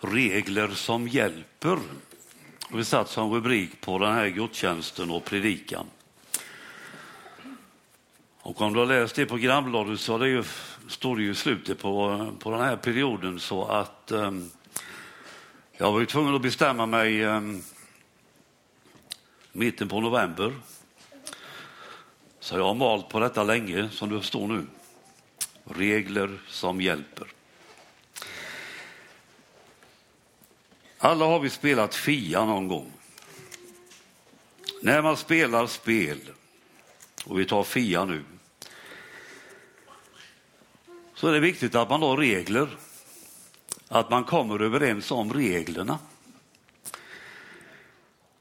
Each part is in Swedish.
regler som hjälper. Vi satt som rubrik på den här gudstjänsten och predikan. Och om du har läst det programbladet så det ju, står det ju i slutet på, på den här perioden så att um, jag var ju tvungen att bestämma mig um, mitten på november. Så jag har malt på detta länge, som du förstår nu. Regler som hjälper. Alla har vi spelat Fia någon gång. När man spelar spel, och vi tar Fia nu, så är det viktigt att man har regler. Att man kommer överens om reglerna.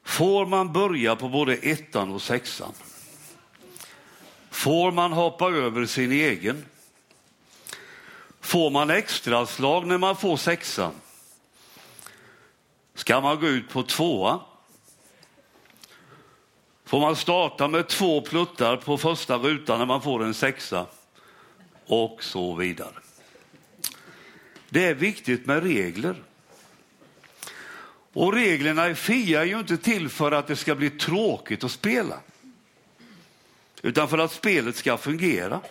Får man börja på både ettan och sexan? Får man hoppa över sin egen? Får man extra slag när man får sexan? Ska man gå ut på tvåa? Får man starta med två pluttar på första rutan när man får en sexa? Och så vidare. Det är viktigt med regler. Och reglerna i FIA är ju inte till för att det ska bli tråkigt att spela. Utan för att spelet ska fungera.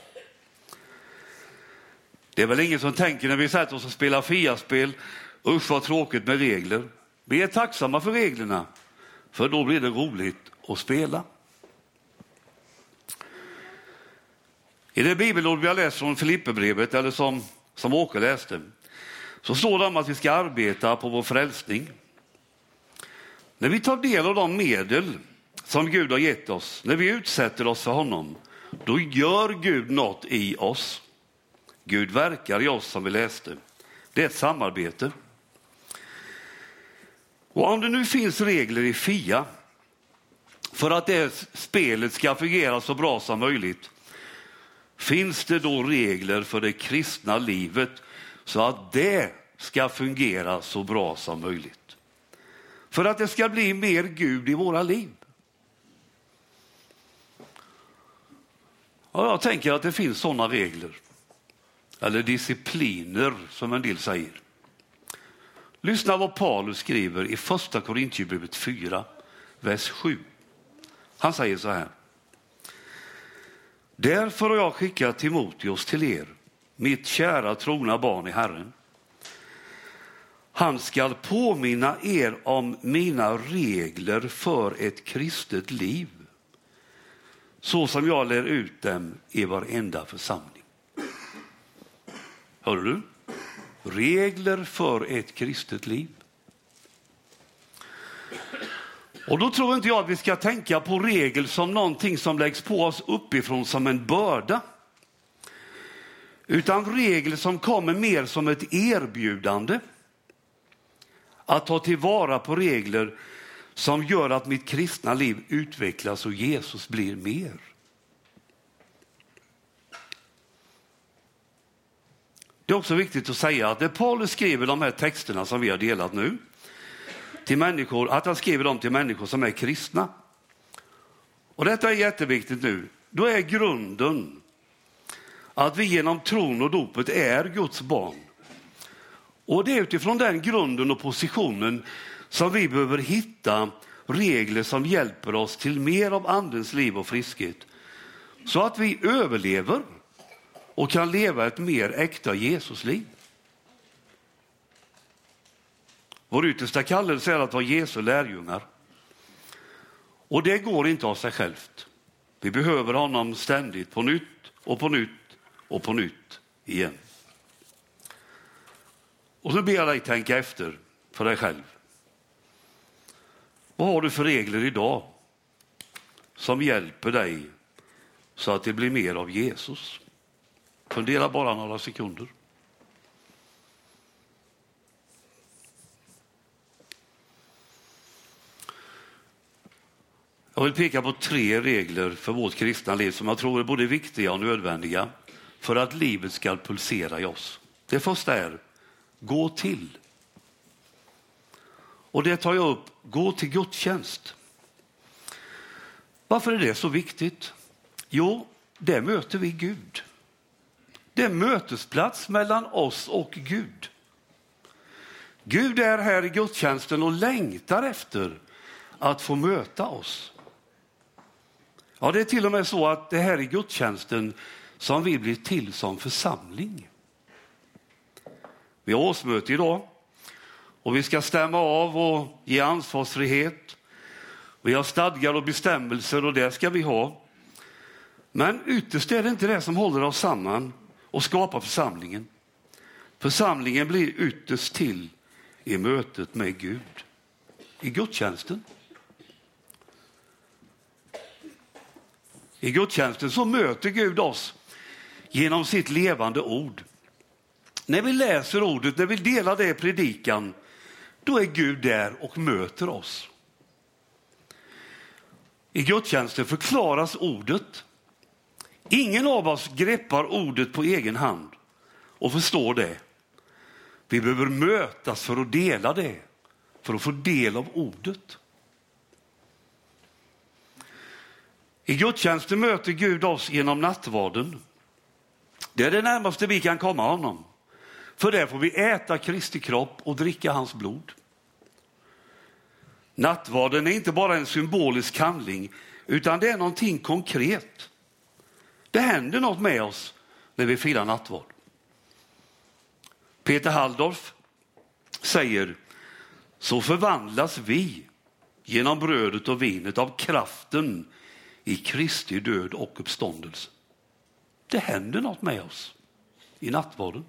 Det är väl ingen som tänker när vi sätter oss och spelar FIA-spel, usch vad tråkigt med regler. Vi är tacksamma för reglerna, för då blir det roligt att spela. I det bibelord vi har läst från Filipperbrevet, eller som, som Åke läste, så står det om att vi ska arbeta på vår frälsning. När vi tar del av de medel som Gud har gett oss, när vi utsätter oss för honom, då gör Gud något i oss. Gud verkar i oss som vi läste. Det är ett samarbete. Och om det nu finns regler i FIA för att det spelet ska fungera så bra som möjligt, finns det då regler för det kristna livet så att det ska fungera så bra som möjligt? För att det ska bli mer Gud i våra liv. Och jag tänker att det finns sådana regler, eller discipliner som en del säger. Lyssna vad Paulus skriver i första Korintierbrevet 4, vers 7. Han säger så här. Därför har jag skickat Timoteus till er, mitt kära trogna barn i Herren. Han skall påminna er om mina regler för ett kristet liv, så som jag lär ut dem i varenda församling. Hör du? Regler för ett kristet liv. Och då tror inte jag att vi ska tänka på regel som någonting som läggs på oss uppifrån som en börda. Utan regler som kommer mer som ett erbjudande. Att ta tillvara på regler som gör att mitt kristna liv utvecklas och Jesus blir mer. Det är också viktigt att säga att det Paulus skriver de här texterna som vi har delat nu, till människor, att han skriver dem till människor som är kristna. Och detta är jätteviktigt nu. Då är grunden att vi genom tron och dopet är Guds barn. Och det är utifrån den grunden och positionen som vi behöver hitta regler som hjälper oss till mer av andens liv och friskhet. Så att vi överlever och kan leva ett mer äkta Jesusliv. Vår yttersta kallelse är att vara Jesu lärjungar. Och det går inte av sig självt. Vi behöver honom ständigt på nytt och på nytt och på nytt igen. Och så ber jag dig tänka efter för dig själv. Vad har du för regler idag som hjälper dig så att det blir mer av Jesus? Fundera bara några sekunder. Jag vill peka på tre regler för vårt kristna liv som jag tror är både viktiga och nödvändiga för att livet ska pulsera i oss. Det första är gå till. Och det tar jag upp, gå till gudstjänst. Varför är det så viktigt? Jo, där möter vi Gud. Det är mötesplats mellan oss och Gud. Gud är här i gudstjänsten och längtar efter att få möta oss. Ja, det är till och med så att det här i gudstjänsten som vi blir till som församling. Vi har årsmöte idag och vi ska stämma av och ge ansvarsfrihet. Vi har stadgar och bestämmelser och det ska vi ha. Men ytterst är det inte det som håller oss samman och skapar församlingen. Församlingen blir ytterst till i mötet med Gud, i gudstjänsten. I gudstjänsten så möter Gud oss genom sitt levande ord. När vi läser ordet, när vi delar det i predikan, då är Gud där och möter oss. I gudstjänsten förklaras ordet. Ingen av oss greppar ordet på egen hand och förstår det. Vi behöver mötas för att dela det, för att få del av ordet. I gudstjänsten möter Gud oss genom nattvarden. Det är det närmaste vi kan komma honom. För där får vi äta Kristi kropp och dricka hans blod. Nattvarden är inte bara en symbolisk handling, utan det är någonting konkret. Det händer något med oss när vi firar nattvard. Peter Halldorf säger, så förvandlas vi genom brödet och vinet av kraften i Kristi död och uppståndelse. Det händer något med oss i nattvarden.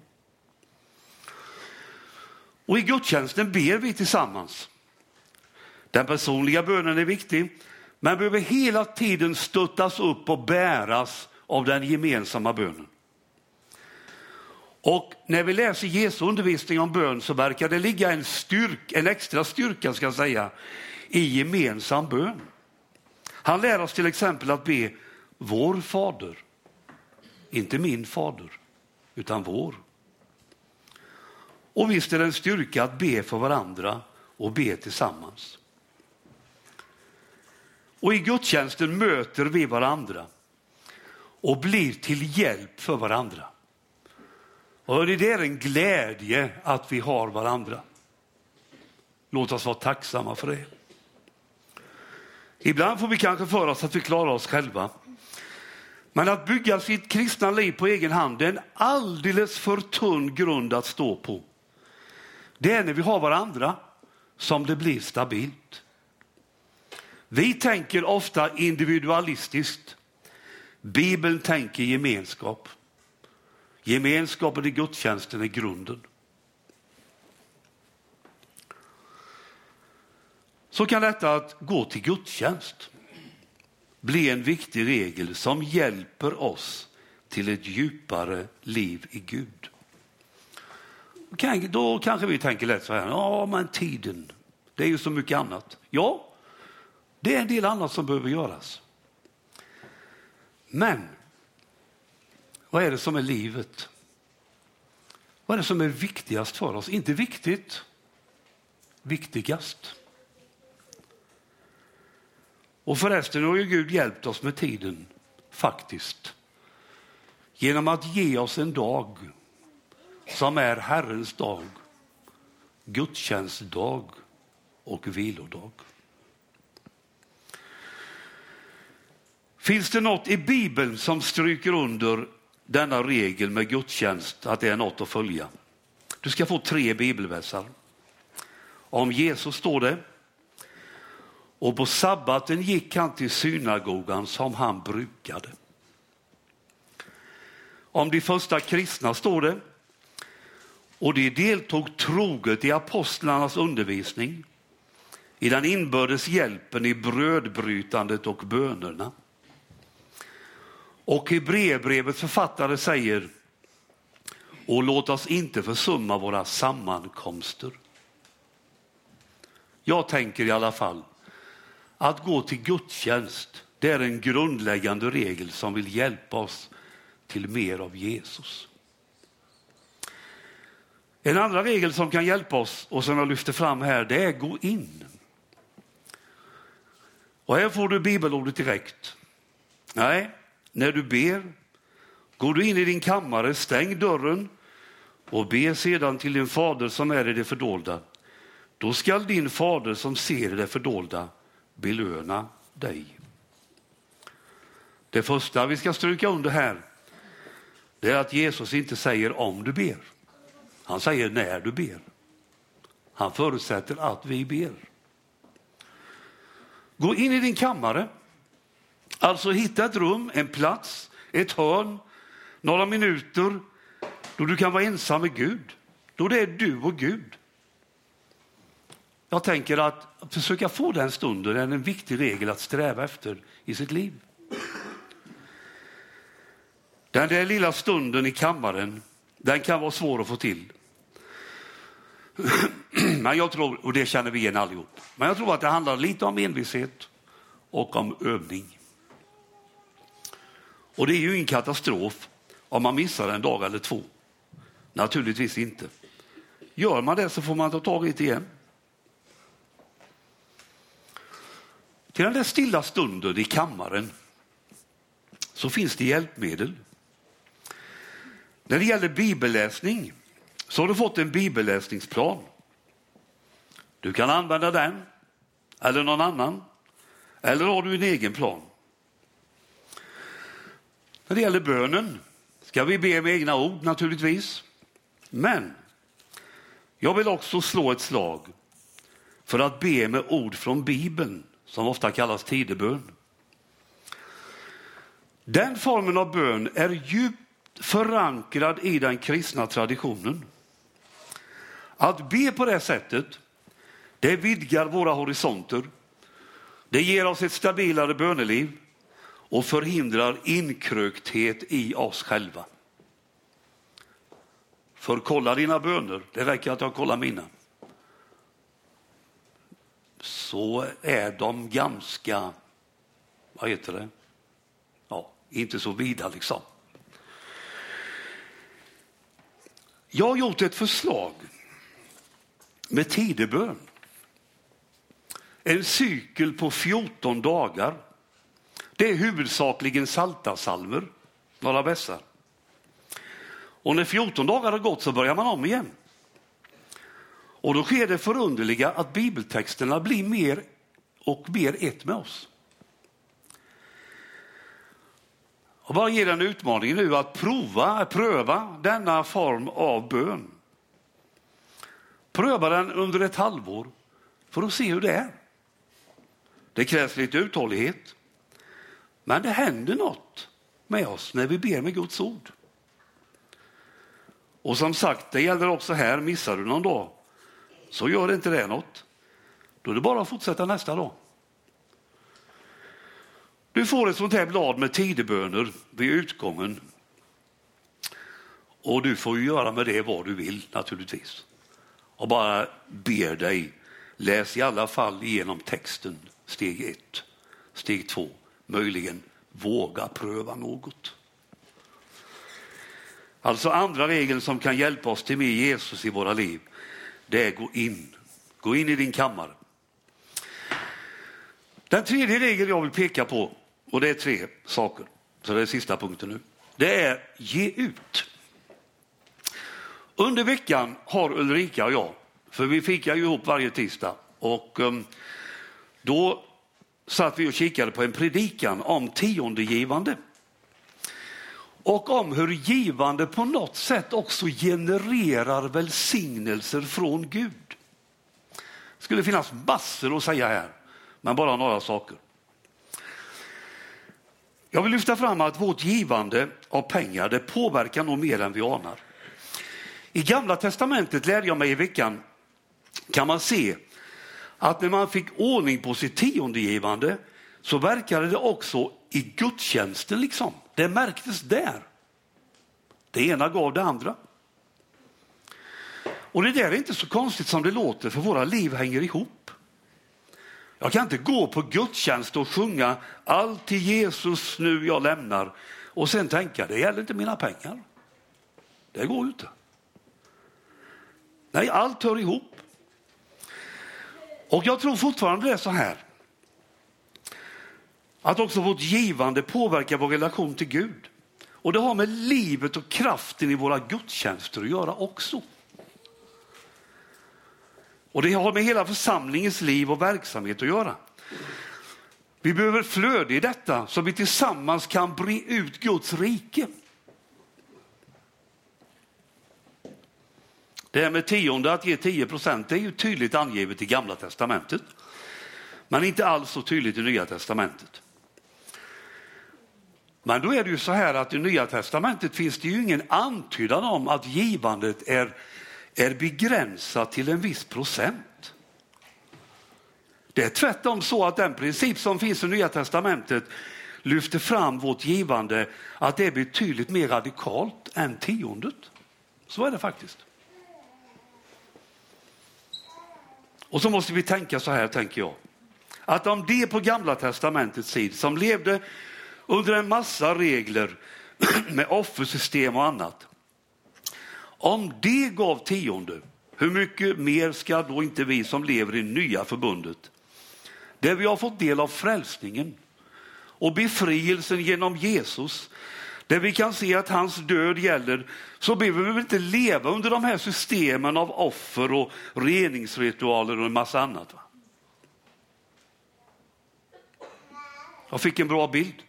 Och i gudstjänsten ber vi tillsammans. Den personliga bönen är viktig, men behöver hela tiden stöttas upp och bäras av den gemensamma bönen. Och när vi läser Jesu undervisning om bön så verkar det ligga en, styrk, en extra styrka ska jag säga, i gemensam bön. Han lär oss till exempel att be vår fader, inte min fader, utan vår. Och visst är det en styrka att be för varandra och be tillsammans. Och i gudstjänsten möter vi varandra och blir till hjälp för varandra. Och det är en glädje att vi har varandra. Låt oss vara tacksamma för det. Ibland får vi kanske för oss att vi klarar oss själva. Men att bygga sitt kristna liv på egen hand är en alldeles för tunn grund att stå på. Det är när vi har varandra som det blir stabilt. Vi tänker ofta individualistiskt. Bibeln tänker gemenskap. Gemenskapen i gudstjänsten är grunden. Så kan detta att gå till gudstjänst bli en viktig regel som hjälper oss till ett djupare liv i Gud. Då kanske vi tänker lätt så här, ja men tiden, det är ju så mycket annat. Ja, det är en del annat som behöver göras. Men vad är det som är livet? Vad är det som är viktigast för oss? Inte viktigt, viktigast. Och förresten har ju Gud hjälpt oss med tiden, faktiskt. Genom att ge oss en dag som är Herrens dag, gudstjänstdag och vilodag. Finns det något i Bibeln som stryker under denna regel med gudstjänst, att det är något att följa? Du ska få tre bibelversar. Om Jesus står det. Och på sabbaten gick han till synagogan som han brukade. Om de första kristna står det. Och de deltog troget i apostlarnas undervisning, i den inbördes hjälpen i brödbrytandet och bönerna. Och Hebreerbrevets författare säger, och låt oss inte försumma våra sammankomster. Jag tänker i alla fall att gå till gudstjänst, det är en grundläggande regel som vill hjälpa oss till mer av Jesus. En andra regel som kan hjälpa oss och som jag lyfter fram här, det är gå in. Och här får du bibelordet direkt. Nej, när du ber, går du in i din kammare, stäng dörren och be sedan till din fader som är i det fördolda. Då skall din fader som ser i det fördolda belöna dig. Det första vi ska stryka under här det är att Jesus inte säger om du ber. Han säger när du ber. Han förutsätter att vi ber. Gå in i din kammare, alltså hitta ett rum, en plats, ett hörn, några minuter då du kan vara ensam med Gud. Då det är du och Gud. Jag tänker att försöka få den stunden är en viktig regel att sträva efter i sitt liv. Den där lilla stunden i kammaren, den kan vara svår att få till. Men jag tror, och det känner vi igen allihop, men jag tror att det handlar lite om envishet och om övning. Och det är ju ingen katastrof om man missar en dag eller två. Naturligtvis inte. Gör man det så får man ta tag i det igen. Till den där stilla stunden i kammaren så finns det hjälpmedel. När det gäller bibelläsning så har du fått en bibelläsningsplan. Du kan använda den eller någon annan. Eller har du en egen plan. När det gäller bönen ska vi be med egna ord naturligtvis. Men jag vill också slå ett slag för att be med ord från Bibeln som ofta kallas tidebön. Den formen av bön är djupt förankrad i den kristna traditionen. Att be på det sättet, det vidgar våra horisonter. Det ger oss ett stabilare böneliv och förhindrar inkrökthet i oss själva. För kolla dina böner, det räcker att jag kollar mina. Så är de ganska, vad heter det, ja, inte så vida liksom. Jag har gjort ett förslag med tidebön. En cykel på 14 dagar. Det är huvudsakligen saltasalmer, några vässar. Och när 14 dagar har gått så börjar man om igen. Och då sker det förunderliga att bibeltexterna blir mer och mer ett med oss. Och bara ger en utmaning nu att prova, pröva denna form av bön. Pröva den under ett halvår för att se hur det är. Det krävs lite uthållighet. Men det händer något med oss när vi ber med Guds ord. Och som sagt, det gäller också här. Missar du någon dag så gör inte det något. Då är det bara att fortsätta nästa dag. Du får ett sånt här blad med tideböner vid utgången. Och du får göra med det vad du vill naturligtvis. Och bara ber dig, läs i alla fall igenom texten, steg ett. Steg två, möjligen våga pröva något. Alltså andra regeln som kan hjälpa oss till med Jesus i våra liv, det är gå in. Gå in i din kammare. Den tredje regeln jag vill peka på och det är tre saker, så det är sista punkten nu. Det är ge ut. Under veckan har Ulrika och jag, för vi fikar ju ihop varje tisdag, och ehm, då satt vi och kikade på en predikan om tiondegivande. Och om hur givande på något sätt också genererar välsignelser från Gud. Det skulle finnas massor att säga här, men bara några saker. Jag vill lyfta fram att vårt givande av pengar det påverkar nog mer än vi anar. I Gamla testamentet lärde jag mig i veckan kan man se att när man fick ordning på sitt tiondegivande så verkade det också i gudstjänsten. Liksom. Det märktes där. Det ena gav det andra. Och det där är inte så konstigt som det låter för våra liv hänger ihop. Jag kan inte gå på gudstjänst och sjunga allt till Jesus nu jag lämnar och sen tänka det gäller inte mina pengar. Det går ju inte. Nej, allt hör ihop. Och jag tror fortfarande det är så här. Att också vårt givande påverkar vår relation till Gud. Och det har med livet och kraften i våra gudstjänster att göra också. Och det har med hela församlingens liv och verksamhet att göra. Vi behöver flöde i detta så vi tillsammans kan bre ut Guds rike. Det här med tionde, att ge 10 procent, det är ju tydligt angivet i Gamla testamentet. Men inte alls så tydligt i Nya testamentet. Men då är det ju så här att i Nya testamentet finns det ju ingen antydan om att givandet är, är begränsat till en viss procent. Det är tvärtom så att den princip som finns i Nya testamentet lyfter fram vårt givande, att det är betydligt mer radikalt än tiondet. Så är det faktiskt. Och så måste vi tänka så här, tänker jag. Att om det på gamla testamentets tid som levde under en massa regler med offersystem och annat. Om det gav tionde, hur mycket mer ska då inte vi som lever i nya förbundet, där vi har fått del av frälsningen och befrielsen genom Jesus, där vi kan se att hans död gäller, så behöver vi inte leva under de här systemen av offer och reningsritualer och en massa annat. Va? Jag fick en bra bild.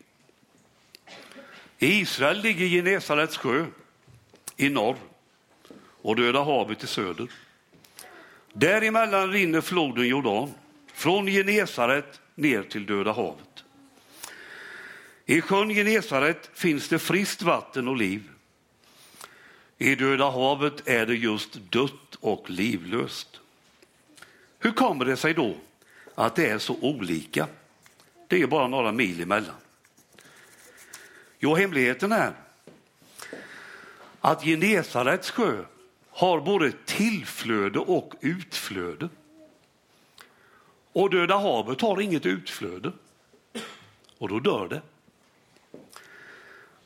Israel ligger i Genesarets sjö i norr och Döda havet i söder. Däremellan rinner floden Jordan från Genesaret ner till Döda havet. I sjön Genesaret finns det friskt vatten och liv. I Döda havet är det just dött och livlöst. Hur kommer det sig då att det är så olika? Det är bara några mil emellan. Jo, hemligheten är att Genesarets sjö har både tillflöde och utflöde. Och Döda havet har inget utflöde. Och då dör det.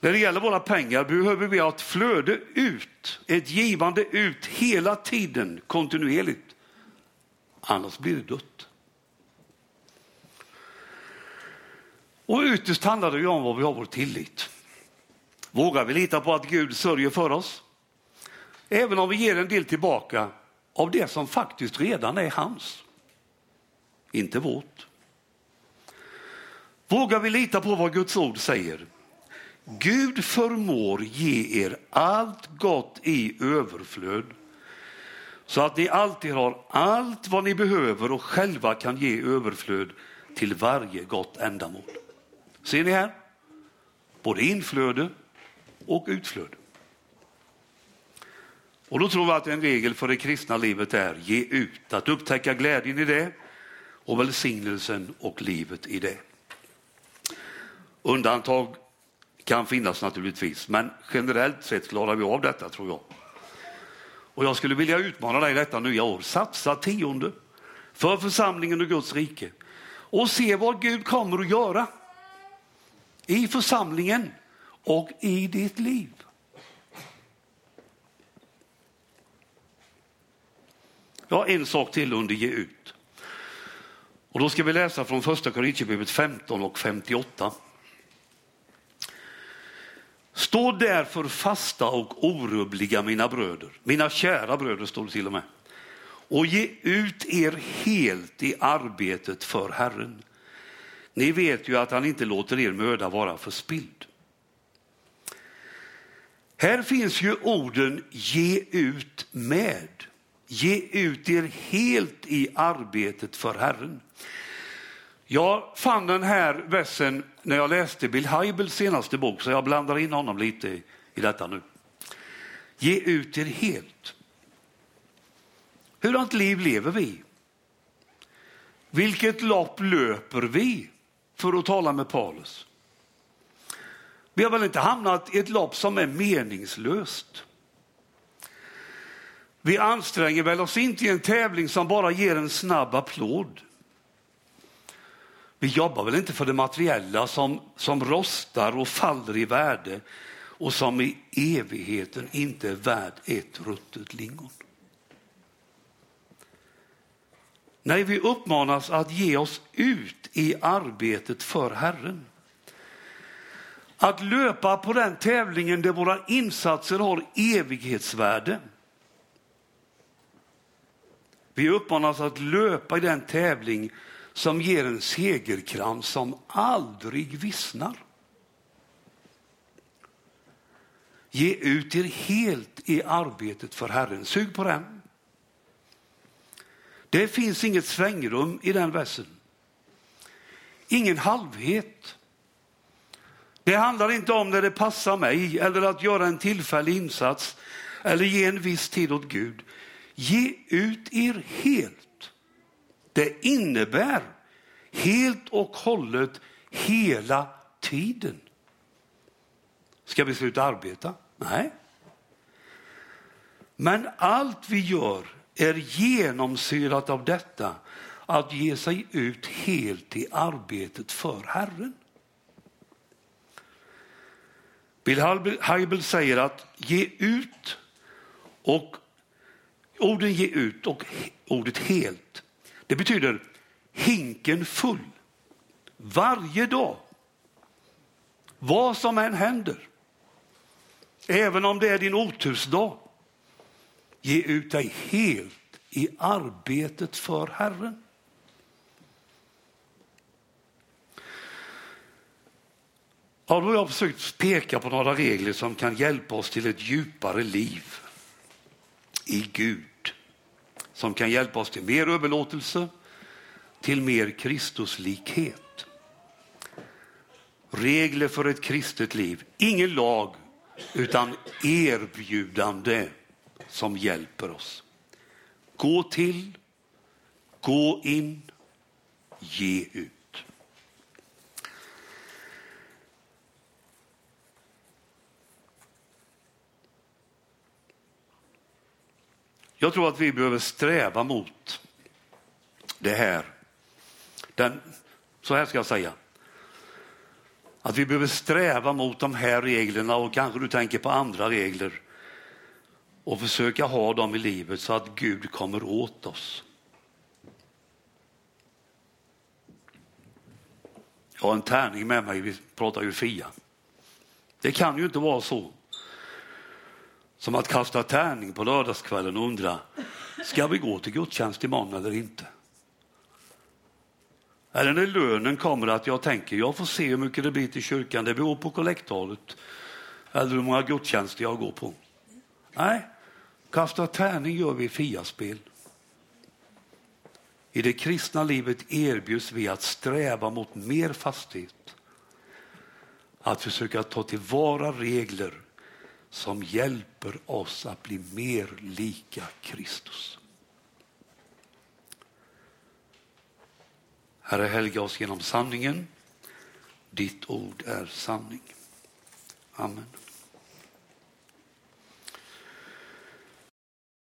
När det gäller våra pengar behöver vi ha ett flöde ut, ett givande ut hela tiden kontinuerligt. Annars blir det dött. Och ytterst handlar det ju om vad vi har vår tillit. Vågar vi lita på att Gud sörjer för oss? Även om vi ger en del tillbaka av det som faktiskt redan är hans, inte vårt. Vågar vi lita på vad Guds ord säger? Gud förmår ge er allt gott i överflöd så att ni alltid har allt vad ni behöver och själva kan ge överflöd till varje gott ändamål. Ser ni här? Både inflöde och utflöde. Och då tror vi att en regel för det kristna livet är ge ut, att upptäcka glädjen i det och välsignelsen och livet i det. Undantag kan finnas naturligtvis, men generellt sett klarar vi av detta tror jag. Och jag skulle vilja utmana dig detta nya år. Satsa tionde för församlingen och Guds rike och se vad Gud kommer att göra i församlingen och i ditt liv. Ja, en sak till under ge ut. Och då ska vi läsa från första Korinthierbrevet 15 och 58. Stå därför fasta och orubbliga mina bröder, mina kära bröder står det till och med, och ge ut er helt i arbetet för Herren. Ni vet ju att han inte låter er möda vara förspilld. Här finns ju orden ge ut med. Ge ut er helt i arbetet för Herren. Jag fann den här versen när jag läste Bill Heibels senaste bok, så jag blandar in honom lite i detta nu. Ge ut er helt. Hurdant liv lever vi? Vilket lopp löper vi? för att tala med Paulus. Vi har väl inte hamnat i ett lopp som är meningslöst. Vi anstränger väl oss inte i en tävling som bara ger en snabb applåd. Vi jobbar väl inte för det materiella som, som rostar och faller i värde och som i evigheten inte är värd ett ruttet lingon. Nej, vi uppmanas att ge oss ut i arbetet för Herren. Att löpa på den tävlingen där våra insatser har evighetsvärde. Vi uppmanas att löpa i den tävling som ger en segerkrans som aldrig vissnar. Ge ut er helt i arbetet för Herren. Sug på den. Det finns inget svängrum i den versen. Ingen halvhet. Det handlar inte om när det passar mig eller att göra en tillfällig insats eller ge en viss tid åt Gud. Ge ut er helt. Det innebär helt och hållet hela tiden. Ska vi sluta arbeta? Nej. Men allt vi gör är genomsyrat av detta att ge sig ut helt i arbetet för Herren. Bill Heibel säger att ge ut och orden ge ut och ordet helt, det betyder hinken full. Varje dag. Vad som än händer. Även om det är din otursdag. Ge ut dig helt i arbetet för Herren. Ja, då har jag försökt peka på några regler som kan hjälpa oss till ett djupare liv i Gud. Som kan hjälpa oss till mer överlåtelse, till mer Kristuslikhet. Regler för ett kristet liv. Ingen lag, utan erbjudande som hjälper oss. Gå till, gå in, ge ut. Jag tror att vi behöver sträva mot det här. Den, så här ska jag säga. Att vi behöver sträva mot de här reglerna och kanske du tänker på andra regler och försöka ha dem i livet så att Gud kommer åt oss. Jag har en tärning med mig, vi pratar ju Fia. Det kan ju inte vara så som att kasta tärning på lördagskvällen och undra, ska vi gå till gudstjänst imorgon eller inte? Eller när lönen kommer att jag tänker, jag får se hur mycket det blir till kyrkan, det beror på kollektalet eller hur många gudstjänster jag går på. Nej, kasta tärning gör vi i fiaspel. I det kristna livet erbjuds vi att sträva mot mer fasthet. Att försöka ta tillvara regler som hjälper oss att bli mer lika Kristus. Herre, helga oss genom sanningen. Ditt ord är sanning. Amen.